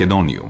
Македониум.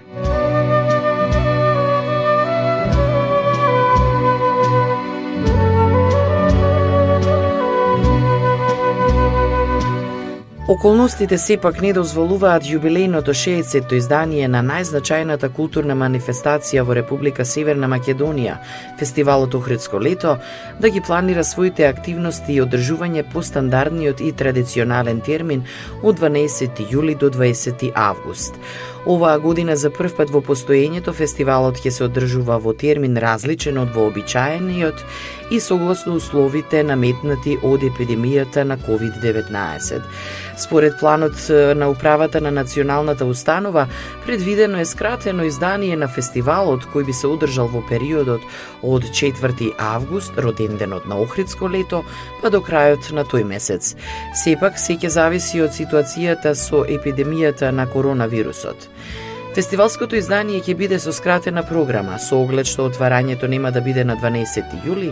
Околностите сепак не дозволуваат јубилејното 60-то издание на најзначајната културна манифестација во Република Северна Македонија, фестивалот Охридско лето, да ги планира своите активности и одржување по стандардниот и традиционален термин од 12 јули до 20 август. Оваа година за прв пат во постоењето фестивалот ќе се одржува во термин различен од вообичаениот и согласно условите наметнати од епидемијата на COVID-19. Според планот на управата на националната установа, предвидено е скратено издание на фестивалот кој би се одржал во периодот од 4 август, роден денот на Охридско лето, па до крајот на тој месец. Сепак, се ќе зависи од ситуацијата со епидемијата на коронавирусот. Фестивалското издание ќе биде со скратена програма, со оглед што отварањето нема да биде на 12 јули,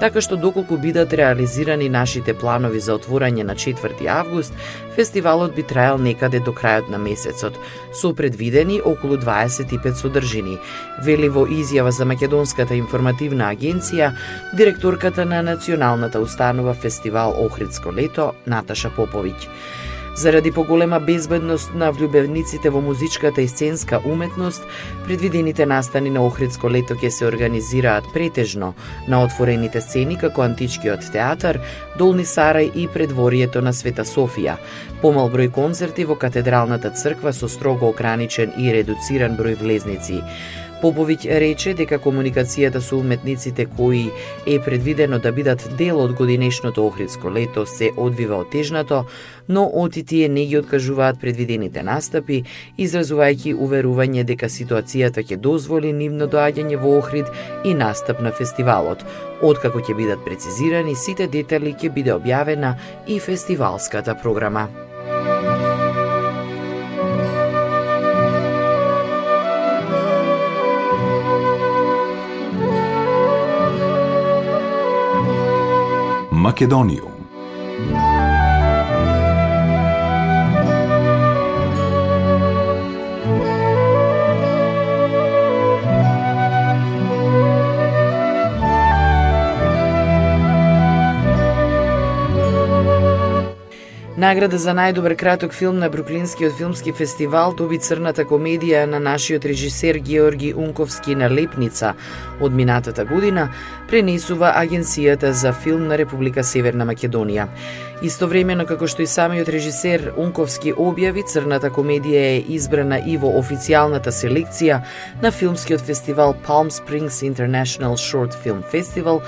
така што доколку бидат реализирани нашите планови за отворање на 4 август, фестивалот би траел некаде до крајот на месецот, со предвидени околу 25 содржини, вели во изјава за Македонската информативна агенција, директорката на Националната установа Фестивал Охридско лето, Наташа Поповиќ. Заради поголема безбедност на влюбевниците во музичката и сценска уметност, предвидените настани на Охридско лето ќе се организираат претежно на отворените сцени како Античкиот театар, Долни Сарај и предворието на Света Софија. Помал број концерти во Катедралната црква со строго ограничен и редуциран број влезници. Поповиќ рече дека комуникацијата со уметниците кои е предвидено да бидат дел од годинешното Охридско лето се одвива отежнато, но оти тие не ги откажуваат предвидените настапи, изразувајќи уверување дека ситуацијата ќе дозволи нивно доаѓање во Охрид и настап на фестивалот. Откако ќе бидат прецизирани сите детали ќе биде објавена и фестивалската програма. Македонијум. Награда за најдобар краток филм на Бруклинскиот филмски фестивал доби црната комедија на нашиот режисер Георги Унковски на Лепница од минатата година, пренесува Агенцијата за филм на Република Северна Македонија. Истовремено како што и самиот режисер Унковски објави, црната комедија е избрана и во официјалната селекција на филмскиот фестивал Palm Springs International Short Film Festival,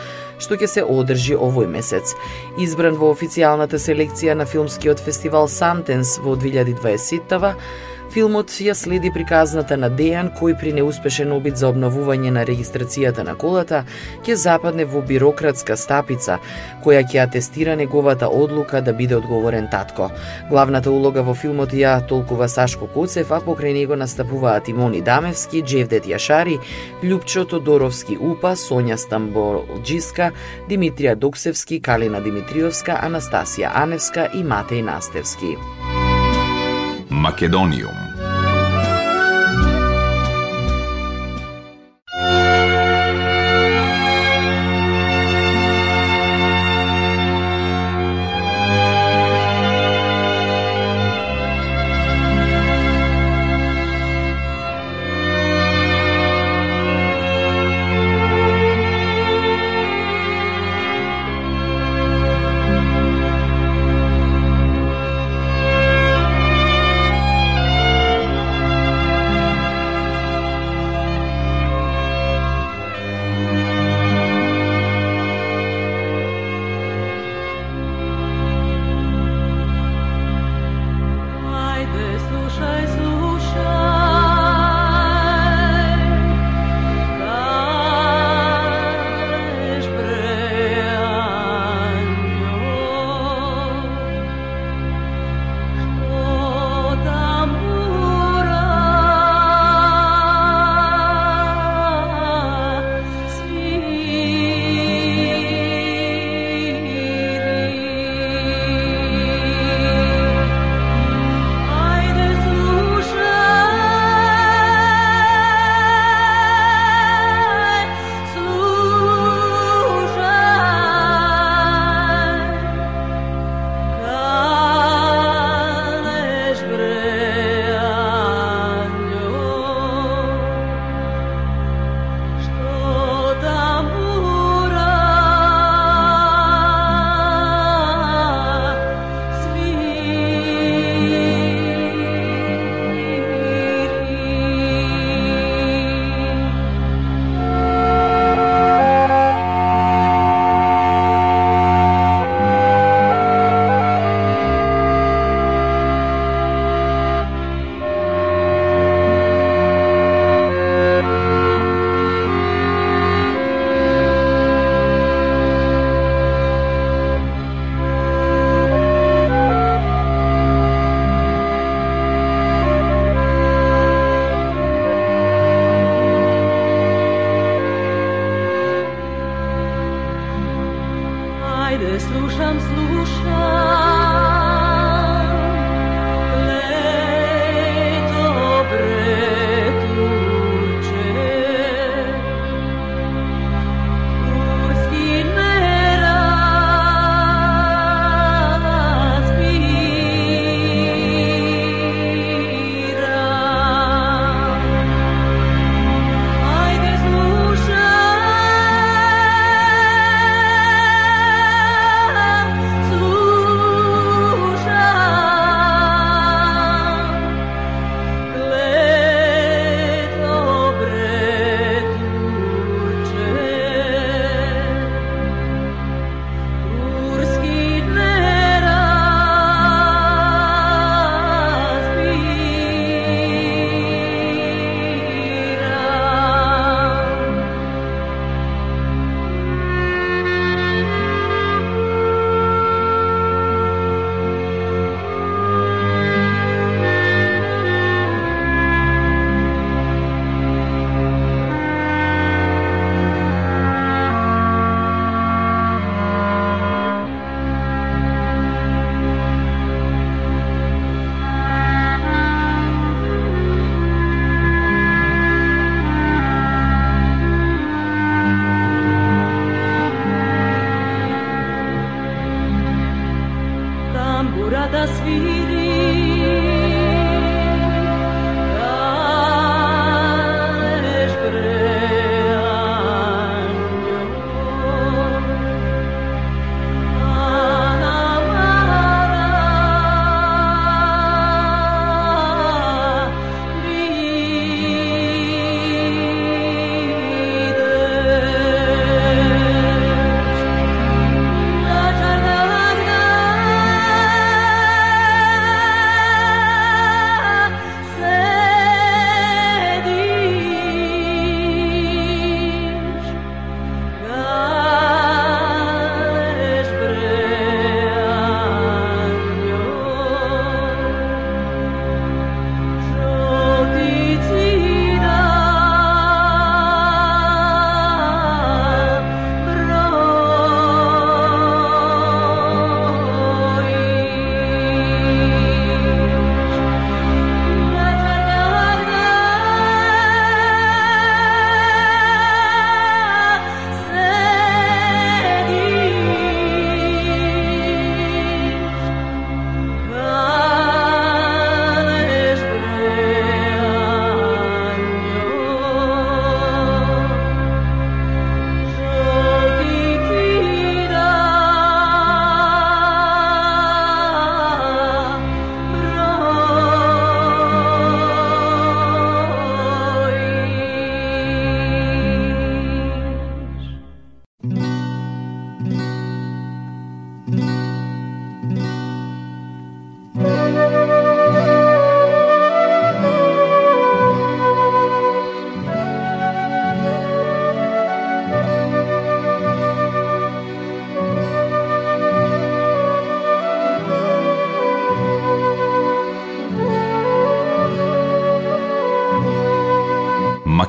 што ќе се одржи овој месец. Избран во официјалната селекција на филмскиот фестивал Сантенс во 2020-тава, Филмот ја следи приказната на Дејан кој при неуспешен обид за обновување на регистрацијата на колата ќе западне во бирократска стапица која ќе атестира неговата одлука да биде одговорен татко. Главната улога во филмот ја толкува Сашко Коцев, а покрај него настапуваат Имони Дамевски, Джевдет Јашари, Љупчо Тодоровски Упа, Сонја Стамболџиска, Димитрија Доксевски, Калина Димитриовска, Анастасија Аневска и Матеј Настевски. Македониум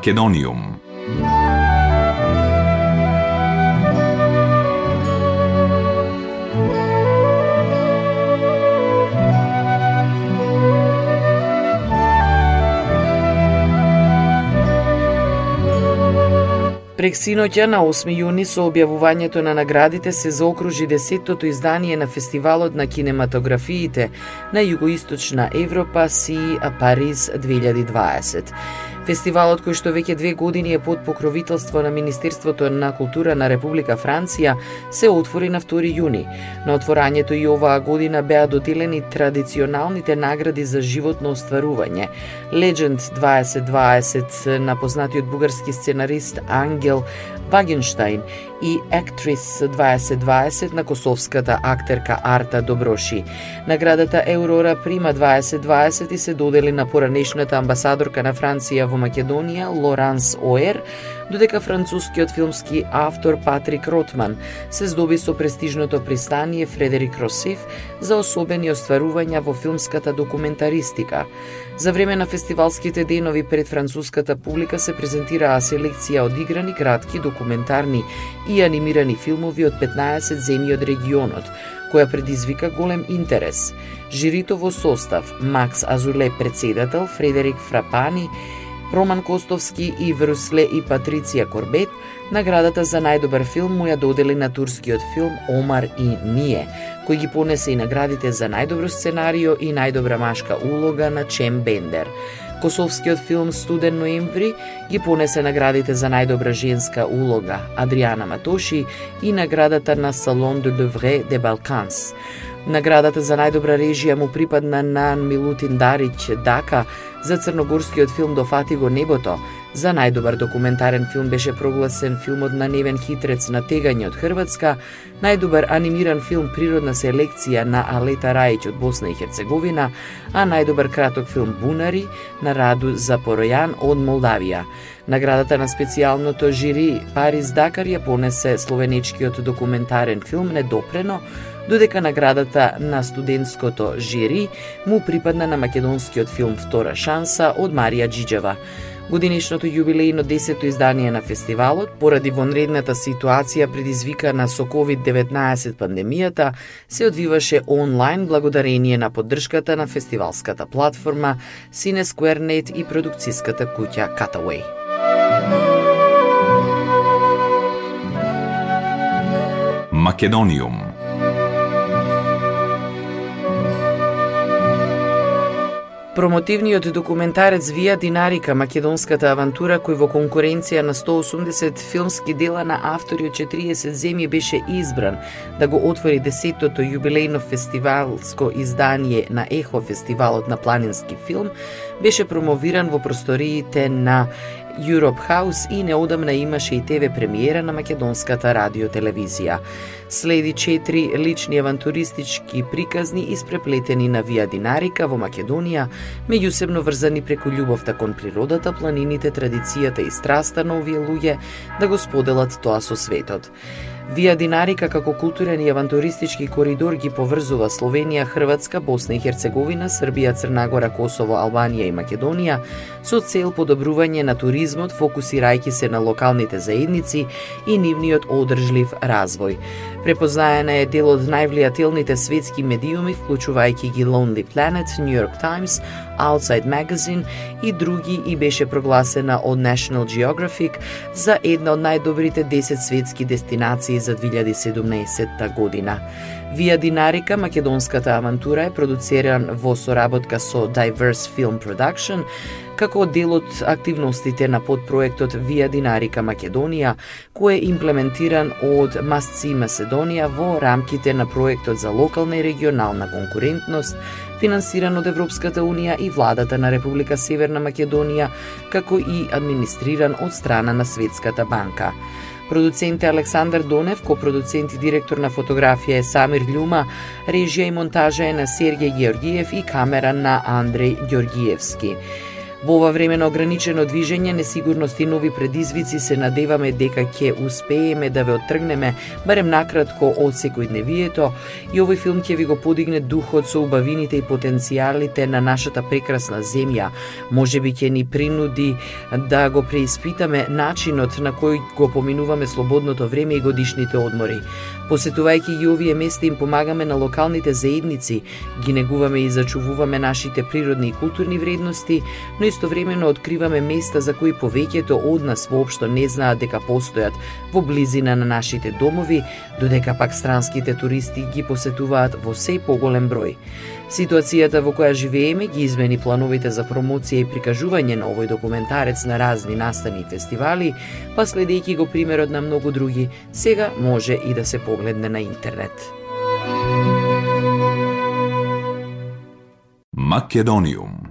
Македониум. Прек синоќа на 8 јуни со објавувањето на наградите се заокружи десеттото издание на фестивалот на кинематографиите на Југоисточна Европа Си Париз 2020. Фестивалот кој што веќе две години е под покровителство на Министерството на култура на Република Франција се отвори на 2 јуни. На отворањето и оваа година беа доделени традиционалните награди за животно остварување. Legend 2020 на познатиот бугарски сценарист Ангел Вагенштайн и Actress 2020 на косовската актерка Арта Доброши. Наградата Еврора Прима 2020 и се додели на поранешната амбасадорка на Франција во Македонија Лоранс Оер, додека францускиот филмски автор Патрик Ротман се здоби со престижното пристание Фредерик Росиф за особени остварувања во филмската документаристика. За време на фестивалските денови пред француската публика се презентираа селекција од играни, кратки, документарни и анимирани филмови од 15 земји од регионот, која предизвика голем интерес. Жирито во состав Макс Азуле председател, Фредерик Фрапани, Роман Костовски и Врусле и Патриција Корбет, наградата за најдобар филм му ја додели на турскиот филм Омар и Ние, кој ги понесе и наградите за најдобро сценарио и најдобра машка улога на Чем Бендер. Косовскиот филм Студен ноември ги понесе наградите за најдобра женска улога Адриана Матоши и наградата на Салон де Левре де Балканс. Наградата за најдобра режија му припадна на Милутин Дарич Дака за црногорскиот филм Дофати го небото. За најдобар документарен филм беше прогласен филмот на Невен Хитрец на тегање од Хрватска, најдобар анимиран филм Природна селекција на Алета Рајич од Босна и Херцеговина, а најдобар краток филм Бунари на Раду Запоројан од Молдавија. Наградата на специјалното жири Париз Дакар ја понесе словенечкиот документарен филм Недопрено, додека наградата на студентското жири му припадна на македонскиот филм Втора шанса од Марија Джиджева. Годинишното јубилејно 10 издание на фестивалот, поради вонредната ситуација предизвикана со COVID-19 пандемијата, се одвиваше онлайн благодарение на поддршката на фестивалската платформа CineSquareNet и продукцијската куќа Cutaway. Македониум Промотивниот документарец Вија Динарика, македонската авантура кој во конкуренција на 180 филмски дела на автори од 40 земји беше избран да го отвори 10-тото јубилејно фестивалско издание на Ехо фестивалот на планински филм, беше промовиран во просториите на Europe House и неодамна имаше и ТВ премиера на македонската радиотелевизија. Следи четири лични авантуристички приказни испреплетени на Вија Динарика во Македонија, меѓусебно врзани преку љубовта кон природата, планините, традицијата и страста на овие луѓе да го споделат тоа со светот. Вија Динарика како културен и авантуристички коридор ги поврзува Словенија, Хрватска, Босна и Херцеговина, Србија, Црнагора, Косово, Албанија и Македонија со цел подобрување на туризмот, фокусирајќи се на локалните заедници и нивниот одржлив развој. Препознаена е дел од највлијателните светски медиуми, вклучувајќи ги Lonely Planet, New York Times, Outside Magazine и други и беше прогласена од National Geographic за една од најдобрите 10 светски дестинации за 2017 година. Вија Динарика, македонската авантура е продуциран во соработка со Diverse Film Production, како дел од активностите на подпроектот Вија Динарика Македонија, кој е имплементиран од Масци Македонија во рамките на проектот за локална и регионална конкурентност, финансиран од Европската Унија и владата на Република Северна Македонија, како и администриран од страна на Светската банка. Продуцент е Александар Донев, копродуцент и директор на фотографија е Самир Љума, режија и монтажа е на Сергеј Георгиев и камера на Андреј Георгиевски. Во ова време на ограничено движење, несигурност и нови предизвици се надеваме дека ќе успееме да ве оттргнеме барем накратко од секојдневието и овој филм ќе ви го подигне духот со убавините и потенцијалите на нашата прекрасна земја. Може би ќе ни принуди да го преиспитаме начинот на кој го поминуваме слободното време и годишните одмори. Посетувајќи ги овие места им помагаме на локалните заедници, ги негуваме и зачувуваме нашите природни и културни вредности, но и истовремено откриваме места за кои повеќето од нас воопшто не знаат дека постојат во близина на нашите домови, додека пак странските туристи ги посетуваат во се поголем број. Ситуацијата во која живееме ги измени плановите за промоција и прикажување на овој документарец на разни настани и фестивали, па следејќи го примерот на многу други, сега може и да се погледне на интернет. Македониум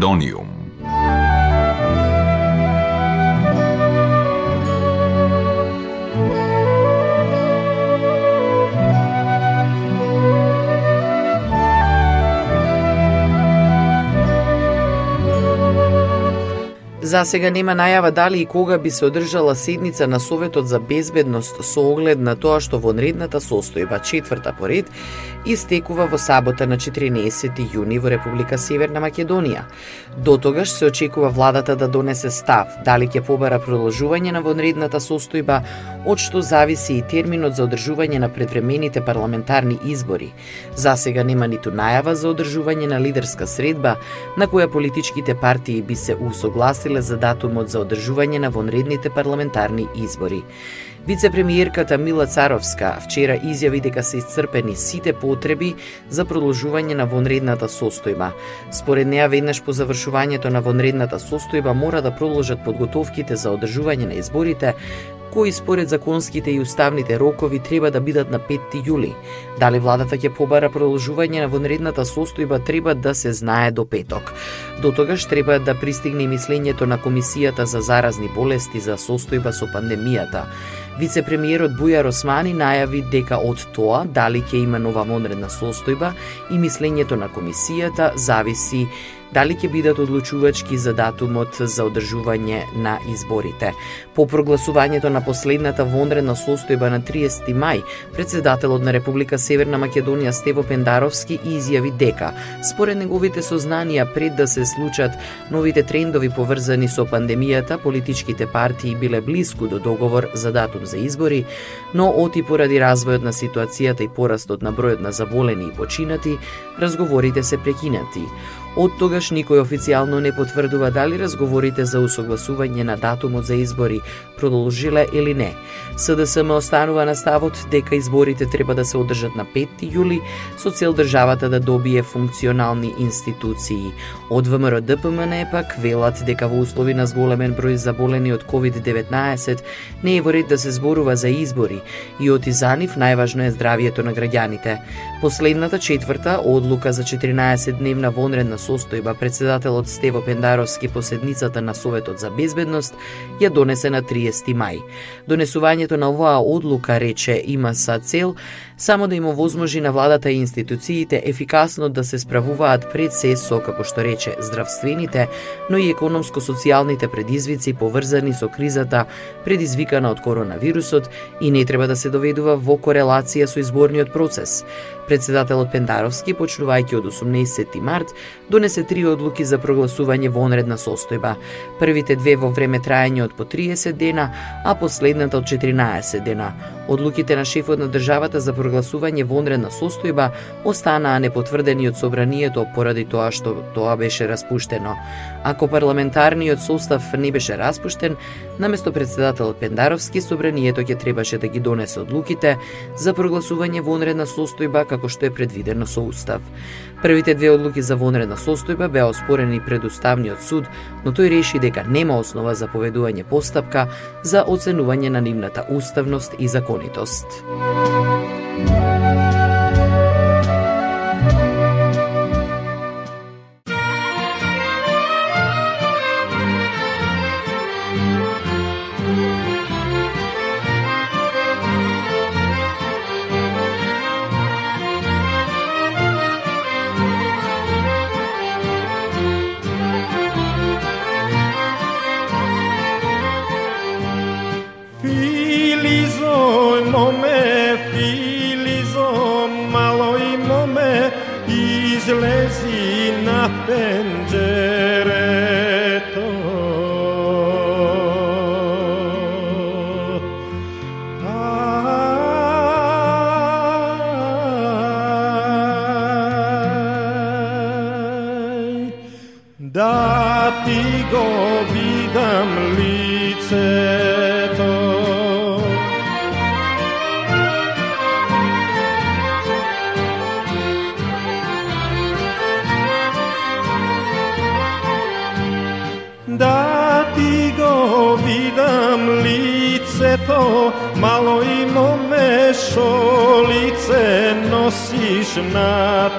Македониум. За сега нема најава дали и кога би се одржала седница на Советот за безбедност со оглед на тоа што вонредната состојба четврта поред истекува во сабота на 14 јуни во Република Северна Македонија. До тогаш се очекува владата да донесе став дали ќе побара продолжување на вонредната состојба, од што зависи и терминот за одржување на предвремените парламентарни избори. За сега нема ниту најава за одржување на лидерска средба на која политичките партии би се усогласиле за датумот за одржување на вонредните парламентарни избори. Вице-премиерката Мила Царовска вчера изјави дека се исцрпени сите потреби за продолжување на вонредната состојба. Според неа веднаш по завршувањето на вонредната состојба мора да продолжат подготовките за одржување на изборите, кои според законските и уставните рокови треба да бидат на 5 јули. Дали владата ќе побара продолжување на вонредната состојба треба да се знае до петок. До тогаш треба да пристигне мислењето на Комисијата за заразни болести за состојба со пандемијата. Вице-премиерот Бујар Османи најави дека од тоа дали ќе има нова вонредна состојба и мислењето на комисијата зависи дали ќе бидат одлучувачки за датумот за одржување на изборите. По прогласувањето на последната вонредна состојба на 30 мај, председателот на Република Северна Македонија Стево Пендаровски изјави дека, според неговите сознанија пред да се случат новите трендови поврзани со пандемијата, политичките партии биле близко до договор за датум за избори, но оти поради развојот на ситуацијата и порастот на бројот на заболени и починати, разговорите се прекинати. Од тогаш никој официјално не потврдува дали разговорите за усогласување на датумот за избори продолжиле или не. СДСМ останува на ставот дека изборите треба да се одржат на 5 јули со цел државата да добие функционални институции. Од ВМРО ДПМН пак велат дека во услови на зголемен број заболени од COVID-19 не е во ред да се зборува за избори и од за нив најважно е здравието на граѓаните. Последната четврта одлука за 14-дневна вонредна состојба председателот Стево Пендаровски по седницата на Советот за безбедност ја донесе на 30 мај. Донесувањето на оваа одлука рече има са цел само да им овозможи на владата и институциите ефикасно да се справуваат пред се со, како што рече, здравствените, но и економско-социјалните предизвици поврзани со кризата предизвикана од коронавирусот и не треба да се доведува во корелација со изборниот процес. Председателот Пендаровски, почнувајќи од 18 март, донесе три одлуки за прогласување вонредна состојба. Првите две во време трајање од по 30 дена, а последната од 14 дена. Одлуките на шефот на државата за прогласување вонредна состојба останаа непотврдени од собранието поради тоа што тоа беше распуштено. Ако парламентарниот состав не беше распуштен, наместо председателот Пендаровски, собранието ќе требаше да ги донесе одлуките за прогласување вонредна состојба како што е предвидено со устав. Првите две одлуки за вонредна состојба беа оспорени пред Уставниот суд, но тој реши дека нема основа за поведување постапка за оценување на нивната уставност и законитост. Bye. been моме шолице носиш на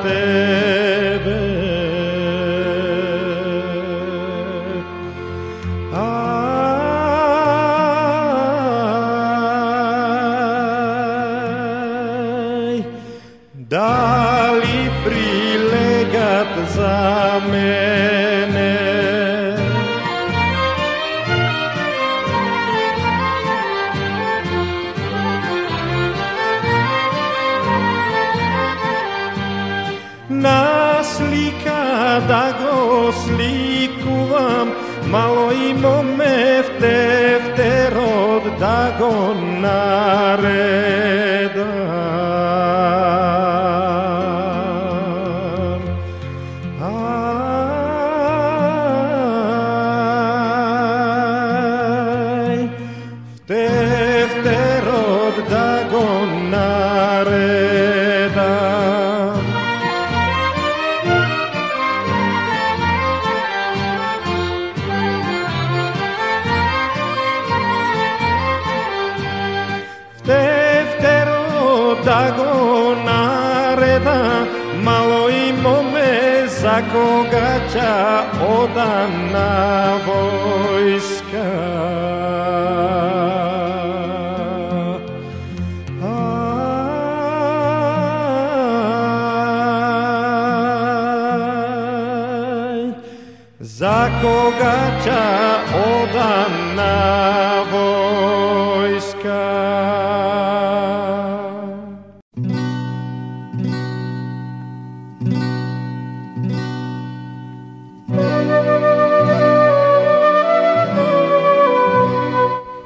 ќе одам на војска. Ај, За кога